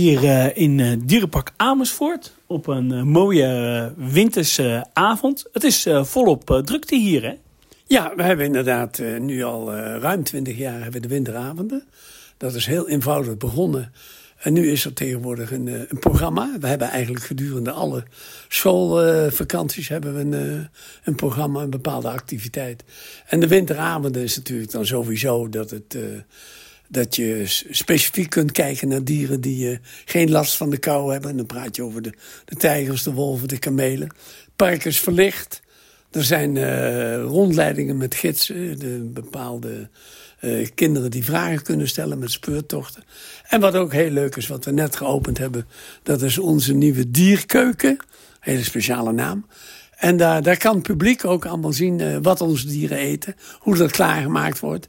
hier uh, in uh, Dierenpark Amersfoort op een uh, mooie winterse avond. Het is volop drukte hier, hè? Ja, we hebben inderdaad nu al ruim twintig jaar hebben de winteravonden. Dat is heel eenvoudig begonnen. En nu is er tegenwoordig een, een programma. We hebben eigenlijk gedurende alle schoolvakanties hebben we een, een programma, een bepaalde activiteit. En de winteravonden is natuurlijk dan sowieso dat het dat je specifiek kunt kijken naar dieren die uh, geen last van de kou hebben. En dan praat je over de, de tijgers, de wolven, de kamelen. Het park is verlicht. Er zijn uh, rondleidingen met gidsen, de bepaalde uh, kinderen die vragen kunnen stellen met speurtochten. En wat ook heel leuk is, wat we net geopend hebben, dat is onze nieuwe dierkeuken. Hele speciale naam. En daar, daar kan het publiek ook allemaal zien wat onze dieren eten, hoe dat klaargemaakt wordt.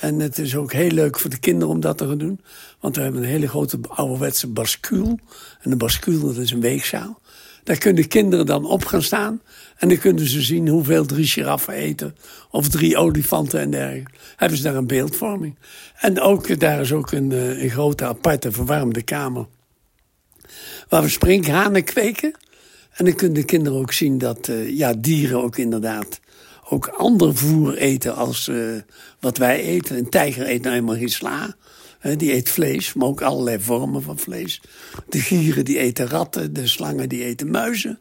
En het is ook heel leuk voor de kinderen om dat te gaan doen. Want we hebben een hele grote ouderwetse bascule. En de bascule, dat is een weegzaal. Daar kunnen kinderen dan op gaan staan. En dan kunnen ze zien hoeveel drie giraffen eten. Of drie olifanten en dergelijke. Hebben ze daar een beeldvorming. En ook, daar is ook een, eh, een grote aparte verwarmde kamer. Waar we sprinkhanen kweken. En dan kunnen de kinderen ook zien dat uh, ja, dieren ook inderdaad ook ander voer eten als uh, wat wij eten. Een tijger eet nou helemaal geen sla. die eet vlees, maar ook allerlei vormen van vlees. De gieren die eten ratten, de slangen die eten muizen.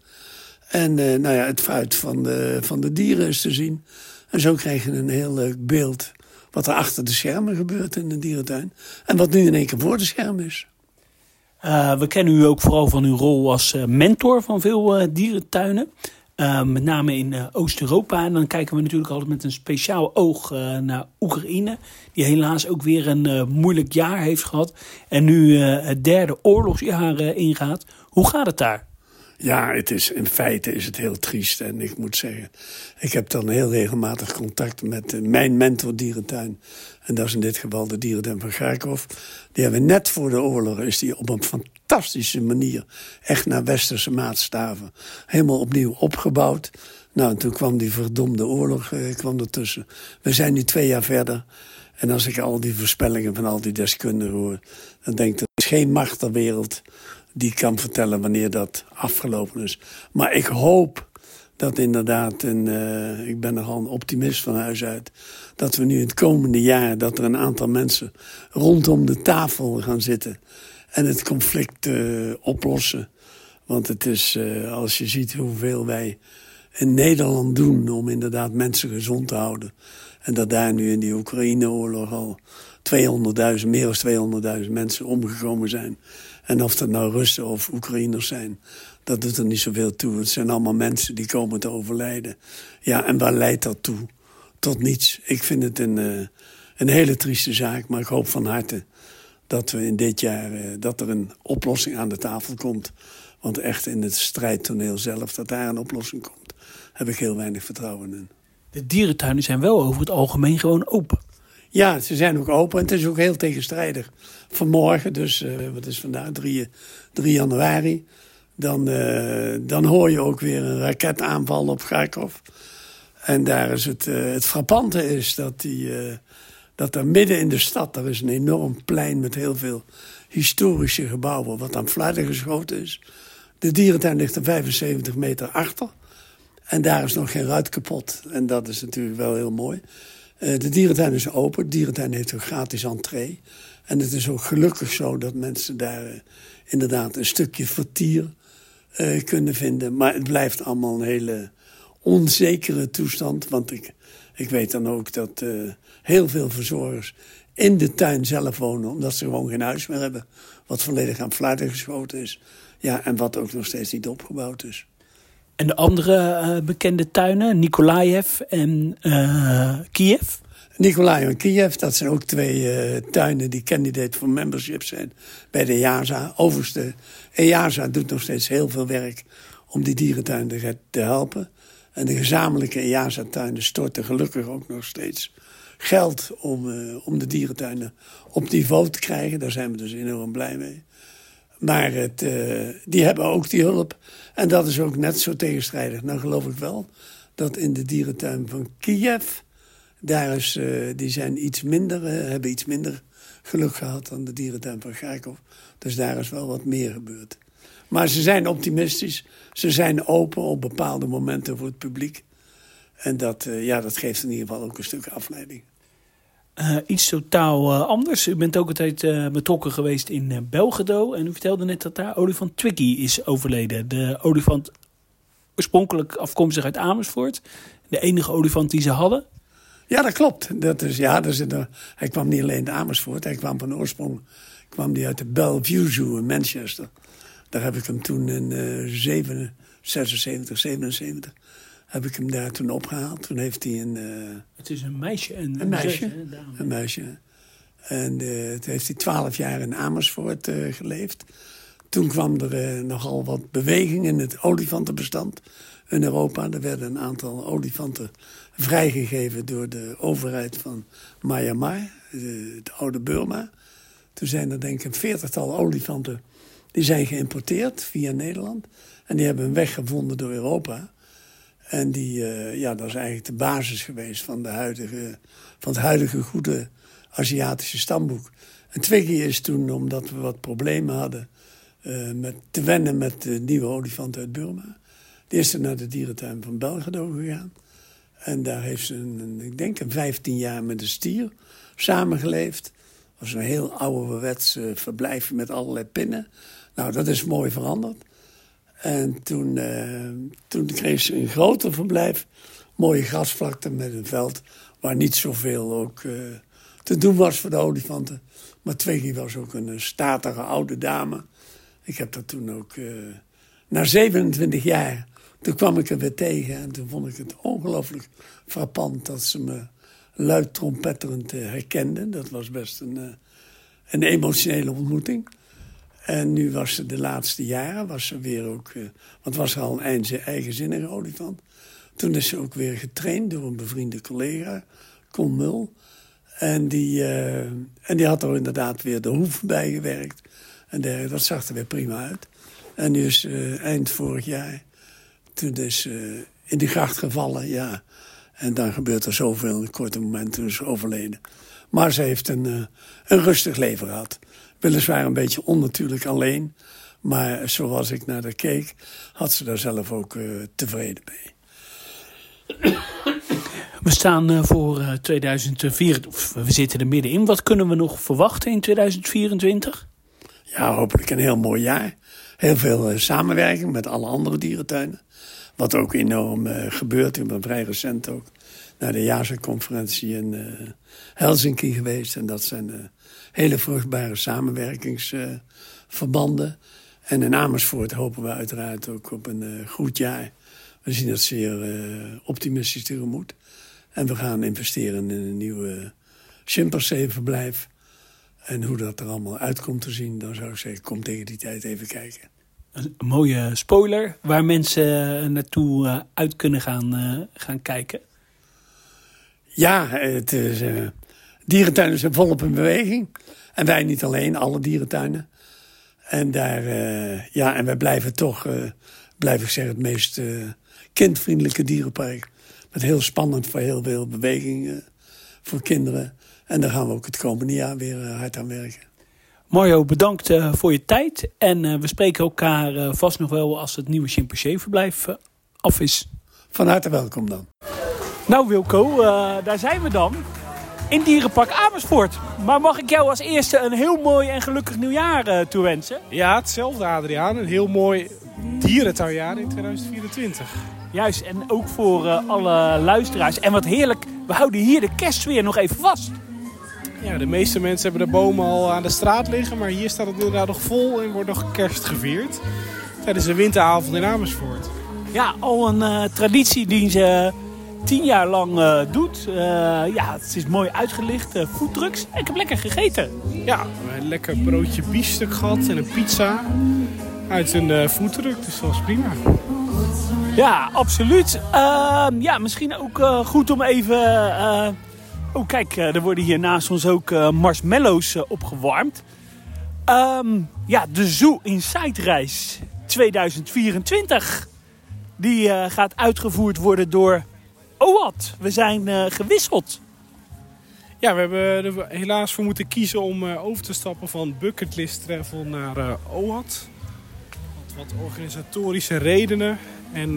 En uh, nou ja, het fruit van de, van de dieren is te zien. En zo krijg je een heel leuk beeld wat er achter de schermen gebeurt in de dierentuin. En wat nu in één keer voor de schermen is. Uh, we kennen u ook vooral van uw rol als mentor van veel dierentuinen. Uh, met name in uh, Oost-Europa. En dan kijken we natuurlijk altijd met een speciaal oog uh, naar Oekraïne. Die helaas ook weer een moeilijk jaar heeft gehad. En nu het derde oorlogsjaar ingaat. Hoe gaat het daar? Ja, het is, in feite is het heel triest. En ik moet zeggen, ik heb dan heel regelmatig contact met mijn mentor dierentuin. En dat is in dit geval de dierentuin van Kharkov. Die hebben net voor de oorlog is die op een fantastische manier... echt naar westerse maatstaven helemaal opnieuw opgebouwd. Nou, en toen kwam die verdomde oorlog eh, kwam ertussen. We zijn nu twee jaar verder. En als ik al die voorspellingen van al die deskundigen hoor... dan denk ik, er is geen macht ter wereld die kan vertellen wanneer dat afgelopen is. Maar ik hoop dat inderdaad, en uh, ik ben nogal een optimist van huis uit... dat we nu in het komende jaar, dat er een aantal mensen rondom de tafel gaan zitten... en het conflict uh, oplossen. Want het is, uh, als je ziet hoeveel wij in Nederland doen... om inderdaad mensen gezond te houden... en dat daar nu in die Oekraïne-oorlog al 200.000, meer dan 200.000 mensen omgekomen zijn... En of dat nou Russen of Oekraïners zijn, dat doet er niet zoveel toe. Het zijn allemaal mensen die komen te overlijden. Ja, en waar leidt dat toe? Tot niets. Ik vind het een, uh, een hele trieste zaak, maar ik hoop van harte dat we in dit jaar uh, dat er een oplossing aan de tafel komt. Want echt in het strijdtoneel zelf, dat daar een oplossing komt, heb ik heel weinig vertrouwen in. De dierentuinen zijn wel over het algemeen gewoon open. Ja, ze zijn ook open en het is ook heel tegenstrijdig. Vanmorgen, dus uh, wat is vandaag, 3, 3 januari... Dan, uh, dan hoor je ook weer een raketaanval op Kharkov. En daar is het, uh, het frappante is dat, die, dat er midden in de stad... er is een enorm plein met heel veel historische gebouwen... wat aan flarden geschoten is. De dierentuin ligt er 75 meter achter. En daar is nog geen ruit kapot. En dat is natuurlijk wel heel mooi. Uh, de dierentuin is open. De dierentuin heeft een gratis entree. En het is ook gelukkig zo dat mensen daar uh, inderdaad een stukje vertier uh, kunnen vinden. Maar het blijft allemaal een hele onzekere toestand. Want ik, ik weet dan ook dat heel veel verzorgers in de tuin zelf wonen... omdat ze gewoon geen huis meer hebben. Wat volledig aan fluiten geschoten is. Ja, en wat ook nog steeds niet opgebouwd is. En de andere uh, bekende tuinen, Nikolaev en uh, Kiev? Nikolaev en Kiev, dat zijn ook twee uh, tuinen die candidate voor membership zijn bij de EASA. Overigens, de EASA doet nog steeds heel veel werk om die dierentuinen te helpen. En de gezamenlijke EASA-tuinen storten gelukkig ook nog steeds geld om, om de dierentuinen op niveau te krijgen. Daar zijn we dus enorm blij mee. Maar het, uh, die hebben ook die hulp. En dat is ook net zo tegenstrijdig. Nou geloof ik wel dat in de dierentuin van Kiev... daar is, uh, die zijn iets minder, hebben iets minder geluk gehad aan de dierentuin van Garkov. Dus daar is wel wat meer gebeurd. Maar ze zijn optimistisch. Ze zijn open op bepaalde momenten voor het publiek. En dat, uh, ja, dat geeft in ieder geval ook een stuk afleiding. Uh, iets totaal uh, anders. U bent ook altijd uh, betrokken geweest in Belgedo. En u vertelde net dat daar olifant Twiggy is overleden. De olifant oorspronkelijk afkomstig uit Amersfoort. De enige olifant die ze hadden. Ja, dat klopt. Dat is, ja, dat is een, hij kwam niet alleen uit Amersfoort. Hij kwam van oorsprong kwam die uit de Bellevue Zoo in Manchester. Daar heb ik hem toen in uh, 7, 76, 77 heb ik hem daar toen opgehaald. Toen heeft hij een... Uh, het is een meisje. Een, een meisje. Een, een meisje. En uh, toen heeft hij twaalf jaar in Amersfoort uh, geleefd. Toen kwam er nogal wat beweging in het olifantenbestand in Europa. Er werden een aantal olifanten vrijgegeven door de overheid van Myanmar, het oude Burma. Toen zijn er denk ik een veertigtal olifanten die zijn geïmporteerd via Nederland. En die hebben een weg gevonden door Europa. En die, uh, ja, dat is eigenlijk de basis geweest van, de huidige, van het huidige goede Aziatische stamboek. En Twiggy is toen, omdat we wat problemen hadden uh, met te wennen met de nieuwe olifant uit Burma. Die is naar de dierentuin van Belgrado gegaan. En daar heeft ze, een, ik denk, een 15 jaar met een stier samengeleefd. Dat was een heel ouderwets uh, verblijf met allerlei pinnen. Nou, dat is mooi veranderd. En toen, uh, toen kreeg ze een groter verblijf. Mooie grasvlakte met een veld waar niet zoveel ook uh, te doen was voor de olifanten. Maar Twiggy was ook een statige oude dame. Ik heb dat toen ook... Na 27 jaar, toen kwam ik er weer tegen. En toen vond ik het ongelooflijk frappant dat ze me luid trompetterend herkende. Dat was best een, een emotionele ontmoeting. En nu was ze de laatste jaren, was ze weer ook... Uh, want was er al een eigenzinnige olifant. Toen is ze ook weer getraind door een bevriende collega, Con Mul. En die, uh, en die had er inderdaad weer de hoef bij gewerkt. En de, dat zag er weer prima uit. En nu is uh, eind vorig jaar, toen is ze in de gracht gevallen, ja. En dan gebeurt er zoveel in een korte moment, toen is ze overleden. Maar ze heeft een, een rustig leven gehad. Weliswaar een beetje onnatuurlijk alleen. Maar zoals ik naar haar keek, had ze daar zelf ook uh, tevreden mee. We staan uh, voor uh, 2024, we zitten er middenin. Wat kunnen we nog verwachten in 2024? Ja, hopelijk een heel mooi jaar. Heel veel samenwerking met alle andere dierentuinen. Wat ook enorm gebeurt. Ik ben vrij recent ook naar de jaarconferentie in Helsinki geweest. En dat zijn hele vruchtbare samenwerkingsverbanden. en in Amersfoort hopen we uiteraard ook op een uh, goed jaar. We zien dat zeer uh, optimistisch tegemoet. En we gaan investeren in een nieuwe chimpansee-verblijf. En hoe dat er allemaal uitkomt te zien, dan zou ik zeggen, kom tegen die tijd even kijken. Een mooie spoiler waar mensen naartoe uit kunnen gaan, gaan kijken. Ja, het is, dierentuinen zijn volop in beweging. En wij niet alleen, alle dierentuinen. En, daar, uh, ja, en wij blijven toch, uh, blijf ik zeggen, het meest uh, kindvriendelijke dierenpark. Met heel spannend voor heel veel beweging voor kinderen. En daar gaan we ook het komende jaar weer hard aan werken. Mario, bedankt voor je tijd. En we spreken elkaar vast nog wel als het nieuwe chimpansee-verblijf af is. Van harte welkom dan. Nou Wilco, daar zijn we dan in Dierenpark Amersfoort. Maar mag ik jou als eerste een heel mooi en gelukkig nieuwjaar uh, toewensen? Ja, hetzelfde Adriaan. Een heel mooi dierentuinjaar in 2024. Juist, en ook voor uh, alle luisteraars. En wat heerlijk, we houden hier de kerstsfeer nog even vast. Ja, de meeste mensen hebben de bomen al aan de straat liggen. Maar hier staat het inderdaad nog vol en wordt nog kerst gevierd. Tijdens een winteravond in Amersfoort. Ja, al een uh, traditie die ze tien jaar lang uh, doet. Uh, ja, het is mooi uitgelicht. Uh, foodtrucks. Ik heb lekker gegeten. Ja, een lekker broodje biefstuk gehad en een pizza. Uit een uh, foodtruck, dus dat was prima. Ja, absoluut. Ehm, ja, misschien ook goed om even... oh, kijk, er worden hier naast ons ook marshmallows opgewarmd. Um, ja, de Zoo Inside reis 2024. Die gaat uitgevoerd worden door Oh we zijn uh, gewisseld. Ja, we hebben er helaas voor moeten kiezen om eh, over te stappen van bucketlist travel naar uh, OAT. Wat, organisatorische redenen. En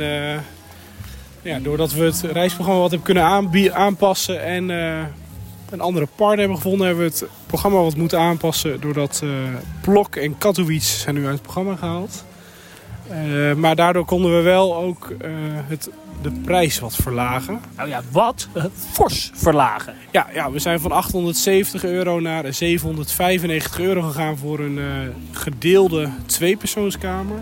ja, doordat we het reisprogramma wat hebben kunnen aanpassen en een andere partner hebben gevonden, hebben we het programma wat moeten aanpassen. Doordat Blok en Katowice zijn nu uit het programma gehaald. Uh, maar daardoor konden we wel ook uh, het, de prijs wat verlagen. Nou ja, wat? Fors verlagen. Ja, ja, we zijn van 870 euro naar 795 euro gegaan voor een gedeelde tweepersoonskamer.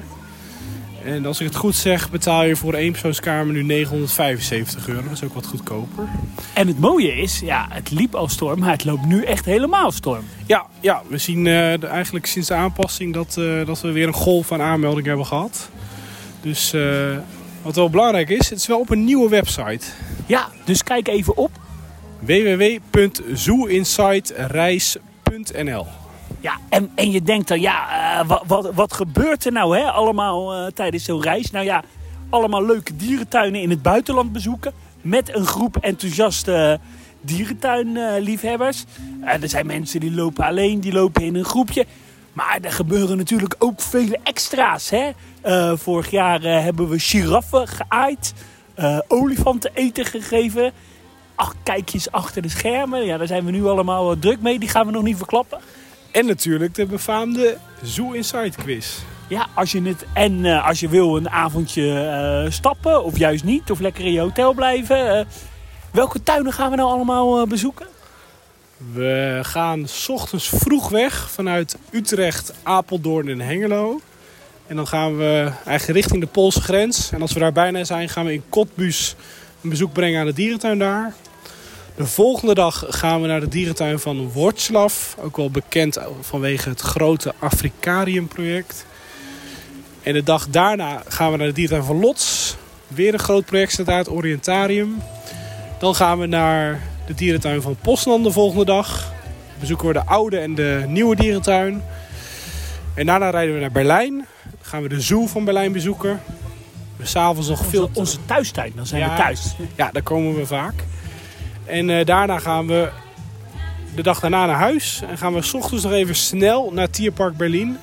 En als ik het goed zeg, betaal je voor een eenpersoonskamer nu 975 euro. Dat is ook wat goedkoper. En het mooie is, ja, het liep al storm, maar het loopt nu echt helemaal storm. Ja, ja we zien uh, eigenlijk sinds de aanpassing dat, uh, dat we weer een golf aan aanmeldingen hebben gehad. Dus uh, wat wel belangrijk is, het is wel op een nieuwe website. Ja, dus kijk even op www.zooinsightreis.nl ja, en, en je denkt dan, ja, uh, wat, wat, wat gebeurt er nou hè, allemaal uh, tijdens zo'n reis? Nou ja, allemaal leuke dierentuinen in het buitenland bezoeken. Met een groep enthousiaste dierentuinliefhebbers. Uh, er zijn mensen die lopen alleen, die lopen in een groepje. Maar er gebeuren natuurlijk ook vele extra's. Hè? vorig jaar hebben we giraffen geaaid. olifanten eten gegeven. Ach, kijkjes achter de schermen. Ja, daar zijn we nu allemaal druk mee. Die gaan we nog niet verklappen. En natuurlijk de befaamde Zoo Inside quiz. Ja, als je het en uh, als je wil een avondje uh, stappen of juist niet, of lekker in je hotel blijven. Uh, welke tuinen gaan we nou allemaal bezoeken? We gaan s ochtends vroeg weg vanuit Utrecht, Apeldoorn en Hengelo. En dan gaan we eigenlijk richting de Poolse grens. En als we daar bijna zijn, gaan we in Kotbus een bezoek brengen aan de dierentuin daar. De volgende dag gaan we naar de dierentuin van Wroclaw. Ook wel bekend vanwege het grote Afrikarium-project. En de dag daarna gaan we naar de dierentuin van Lots. Weer een groot project staat uit, Orientarium. Dan gaan we naar de dierentuin van Poznan de volgende dag. Bezoeken we de oude en de nieuwe dierentuin. En daarna rijden we naar Berlijn. Dan gaan we de zoo van Berlijn bezoeken. We s'avonds nog onze, veel... Onze thuistijd, dan zijn ja, we thuis. Ja, daar komen we vaak. En uh, daarna gaan we de dag daarna naar huis. En gaan we s ochtends nog even snel naar Tierpark Berlin.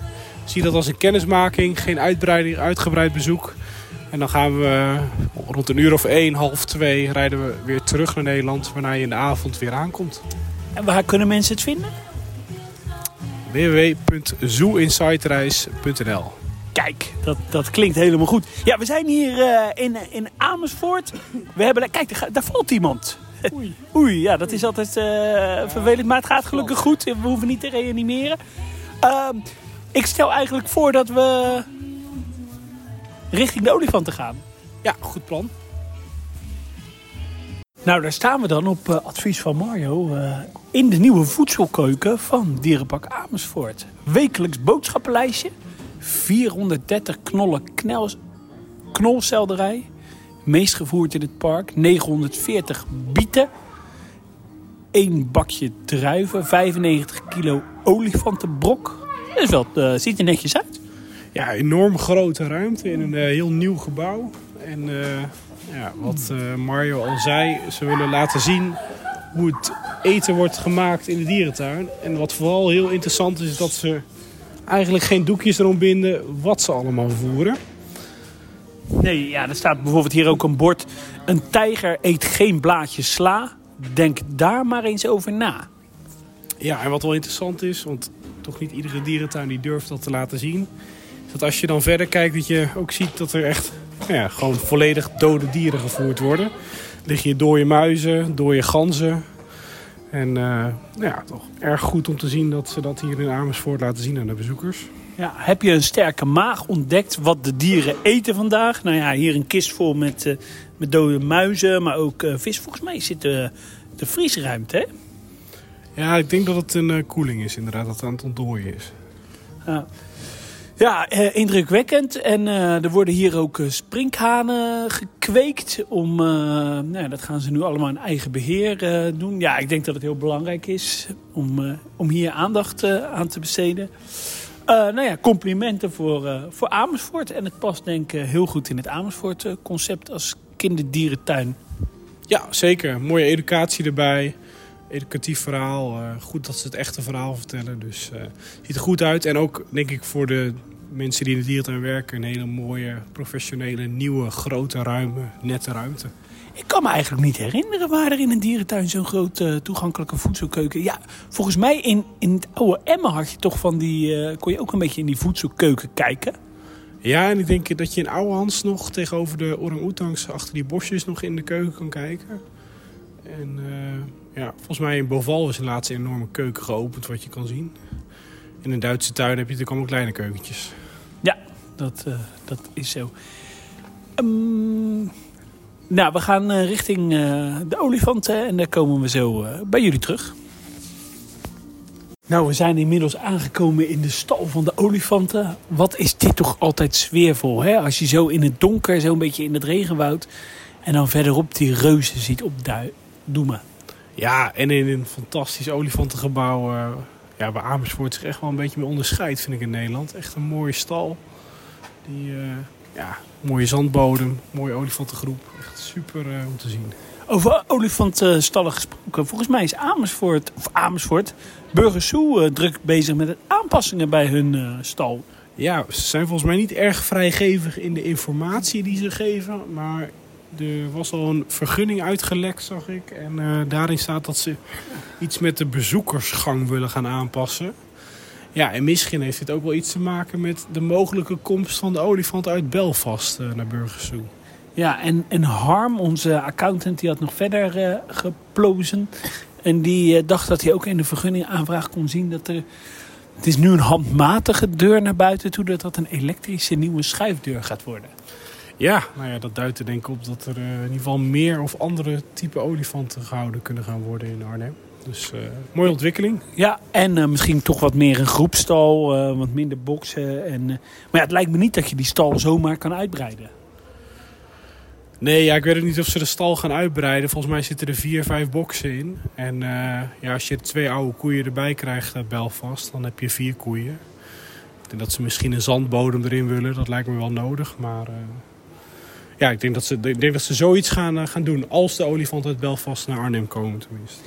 Zie dat als een kennismaking, geen uitbreiding, uitgebreid bezoek. En dan gaan we rond een uur of één, half twee, rijden we weer terug naar Nederland. Waarna je in de avond weer aankomt. En waar kunnen mensen het vinden? www.zooinsightreis.nl Kijk, dat, dat klinkt helemaal goed. Ja, we zijn hier uh, in, in Amersfoort. We hebben, kijk, daar, daar valt iemand. Oei. Oei, ja, dat is altijd uh, vervelend. Maar het gaat gelukkig goed. We hoeven niet te reanimeren. Uh, ik stel eigenlijk voor dat we richting de olifanten gaan. Ja, goed plan. Nou, daar staan we dan op uh, advies van Mario uh, in de nieuwe voedselkeuken van Dierenpak Amersfoort. Wekelijks boodschappenlijstje, 430 knollen knels, knolselderij, meest gevoerd in het park, 940 bieten, 1 bakje druiven, 95 kilo olifantenbrok. Dat wel, uh, ziet er netjes uit. Ja, enorm grote ruimte in een uh, heel nieuw gebouw. En uh, ja, wat Mario al zei, ze willen laten zien hoe het eten wordt gemaakt in de dierentuin. En wat vooral heel interessant is, is dat ze eigenlijk geen doekjes erom binden wat ze allemaal voeren. Nee, ja, er staat bijvoorbeeld hier ook een bord. Een tijger eet geen blaadjes sla. Denk daar maar eens over na. Ja, en wat wel interessant is, want toch niet iedere dierentuin die durft dat te laten zien. Is dat als je dan verder kijkt, dat je ook ziet dat er echt nou ja, gewoon volledig dode dieren gevoerd worden. Lig je dode muizen, dode ganzen. En uh, nou ja, toch erg goed om te zien dat ze dat hier in Amersfoort laten zien aan de bezoekers. Ja, heb je een sterke maag ontdekt wat de dieren eten vandaag? Nou ja, hier een kist vol met, uh, met dode muizen, maar ook uh, vis. Volgens mij zit de, de vriesruimte, hè? Ja, ik denk dat het een uh, koeling is inderdaad, dat het aan het ontdooien is. Ja, ja indrukwekkend. En er worden hier ook sprinkhanen gekweekt. Om, nou, dat gaan ze nu allemaal in eigen beheer doen. Ja, ik denk dat het heel belangrijk is om, om hier aandacht aan te besteden. Uh, nou ja, complimenten voor, uh, voor Amersfoort. En het past denk ik heel goed in het Amersfoort concept als kinderdierentuin. Ja, zeker. Mooie educatie erbij. educatief verhaal. Eh, goed dat ze het echte verhaal vertellen. Dus ziet er goed uit. En ook denk ik voor de mensen die in de dierentuin werken... een hele mooie, professionele, nieuwe, grote, ruime, nette ruimte. Ik kan me eigenlijk niet herinneren waar er in een dierentuin zo'n grote toegankelijke voedselkeuken... Ja, volgens mij in, in het oude Emmen had je toch van die... kon je ook een beetje in die voedselkeuken kijken... Ja, en ik denk dat je in Ouwehans nog tegenover de orang-oetangs achter die bosjes nog in de keuken kan kijken. En uh, ja, volgens mij in Boval is laatst een enorme keuken geopend wat je kan zien. In een Duitse tuin heb je natuurlijk allemaal kleine keukentjes. Ja, dat, uh, dat is zo. Um, nou, we gaan uh, richting de olifanten en daar komen we zo bij jullie terug. Nou, we zijn inmiddels aangekomen in de stal van de olifanten. Wat is dit toch altijd sfeervol, hè? Als je zo in het donker, zo een beetje in het regenwoud... en dan verderop die reuzen ziet opdoemen. Ja, en in een fantastisch olifantengebouw... Uh, ja, waar Amersfoort zich echt wel een beetje mee onderscheidt, vind ik in Nederland. Echt een mooie stal. Die, ja, mooie zandbodem, mooie olifantengroep. Echt super uh, om te zien. Over olifantstallen gesproken. Volgens mij is Amersfoort, of Amersfoort, Burgersoe uh, druk bezig met aanpassingen bij hun uh, stal. Ja, ze zijn volgens mij niet erg vrijgevig in de informatie die ze geven. Maar er was al een vergunning uitgelekt, zag ik. En uh, daarin staat dat ze iets met de bezoekersgang willen gaan aanpassen. Ja, en misschien heeft dit ook wel iets te maken met de mogelijke komst van de olifant uit Belfast naar Burgersoe. Ja, en, en Harm, onze accountant, die had nog verder uh, geplozen. En die uh, dacht dat hij ook in de vergunningaanvraag kon zien dat er... Het is nu een handmatige deur naar buiten toe, dat dat een elektrische nieuwe schuifdeur gaat worden. Ja, nou ja, dat duidt er denk ik op dat er in ieder geval meer of andere type olifanten gehouden kunnen gaan worden in Arnhem. Dus mooie ontwikkeling. Ja, en misschien toch wat meer een groepstal, wat minder boksen. En, maar ja, het lijkt me niet dat je die stal zomaar kan uitbreiden. Nee, ja, ik weet ook niet of ze de stal gaan uitbreiden. Volgens mij zitten er vier, vijf boksen in. En uh, ja, als je twee oude koeien erbij krijgt uit Belfast, dan heb je vier koeien. Ik denk dat ze misschien een zandbodem erin willen. Dat lijkt me wel nodig. Maar uh, ja, ik denk dat ze, ik denk dat ze zoiets gaan, uh, gaan doen. Als de olifanten uit Belfast naar Arnhem komen tenminste.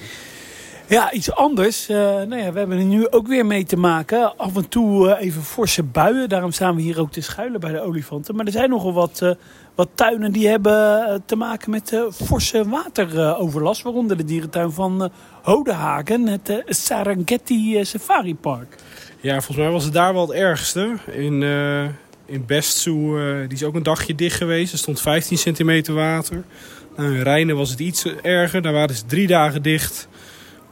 Ja, iets anders. Uh, nou ja, we hebben er nu ook weer mee te maken. Af en toe uh, even forse buien. Daarom staan we hier ook te schuilen bij de olifanten. Maar er zijn nogal wat, uh, wat tuinen die hebben te maken met forse wateroverlast. Waaronder de dierentuin van Hodehagen, het Sarangeti Safari Park. Ja, volgens mij was het daar wel het ergste. In, in Bestsoe, die is ook een dagje dicht geweest. Er stond 15 centimeter water. Nou, in Rijnen was het iets erger. Daar waren ze drie dagen dicht...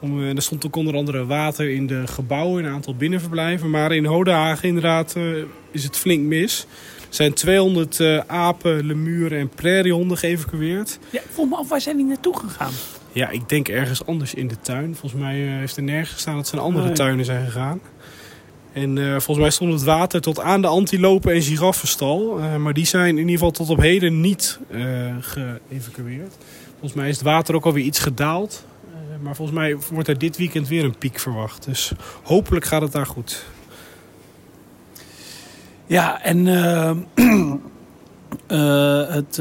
Om, er stond ook onder andere water in de gebouwen, een aantal binnenverblijven. Maar in Hodehagen inderdaad uh, is het flink mis. Er zijn 200 uh, apen, lemuren en prairiehonden geëvacueerd. Ja, volg me af, waar zijn die naartoe gegaan? Ja, ik denk ergens anders in de tuin. Volgens mij heeft er nergens gestaan dat ze naar andere tuinen zijn gegaan. En volgens mij stond het water tot aan de antilopen en giraffenstal. maar die zijn in ieder geval tot op heden niet geëvacueerd. Volgens mij is het water ook alweer iets gedaald. Maar volgens mij wordt er dit weekend weer een piek verwacht. Dus hopelijk gaat het daar goed. Ja, en uh, uh, het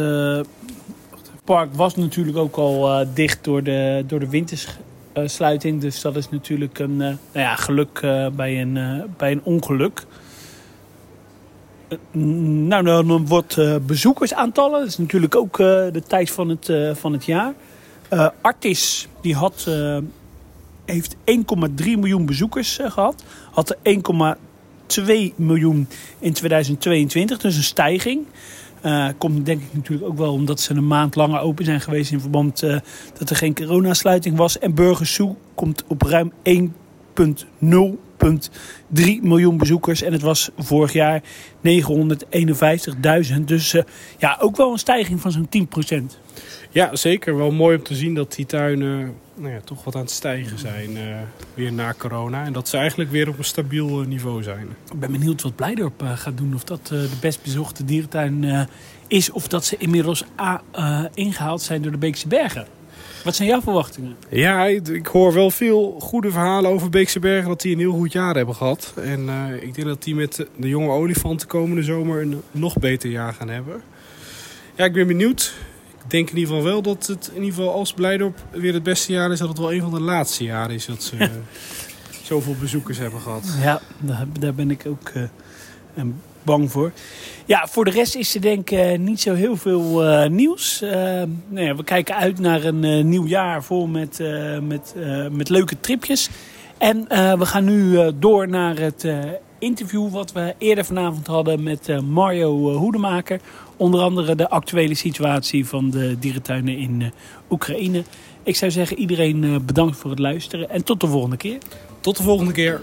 park was natuurlijk ook al dicht door de, door de wintersluiting. Dus dat is natuurlijk een nou ja, geluk bij, een, bij een ongeluk. nou, dan wordt bezoekersaantallen. Dat is natuurlijk ook de tijd van het, van het jaar. Uh, Artis die had, uh, heeft 1,3 miljoen bezoekers uh, gehad. Had er 1,2 miljoen in 2022, dus een stijging. komt denk ik natuurlijk ook wel omdat ze een maand langer open zijn geweest in verband dat er geen coronasluiting was. En Burgersoe komt op ruim 1,0 3 miljoen bezoekers. En het was vorig jaar 951.000. Dus uh, ja, ook wel een stijging van zo'n 10%. Ja, zeker. Wel mooi om te zien dat die tuinen nou ja, toch wat aan het stijgen zijn. Uh, weer na corona. En dat ze eigenlijk weer op een stabiel uh, niveau zijn. Ik ben benieuwd wat Blijdorp gaat doen. Of dat de best bezochte dierentuin is. Of dat ze inmiddels ingehaald zijn door de Beekse Bergen. Wat zijn jouw verwachtingen? Ja, ik, hoor wel veel goede verhalen over Beekse Bergen. Dat die een heel goed jaar hebben gehad. En uh, ik denk dat die met de jonge olifanten komende zomer een nog beter jaar gaan hebben. Ja, ik ben benieuwd. denk in ieder geval wel dat het in ieder geval als Blijdorp weer het beste jaar is, dat het wel een van de laatste jaren is dat ze uh, zoveel bezoekers hebben gehad. Ja, daar, daar ben ik ook uh, bang voor. Ja, voor de rest is er denk ik niet zo heel veel uh, nieuws. nou ja, we kijken uit naar een nieuw jaar vol met, met, met leuke tripjes. En we gaan nu door naar het interview wat we eerder vanavond hadden met Mario Hoedemaker Onder andere de actuele situatie van de dierentuinen in Oekraïne. Ik zou zeggen iedereen bedankt voor het luisteren en tot de volgende keer. Tot de volgende keer.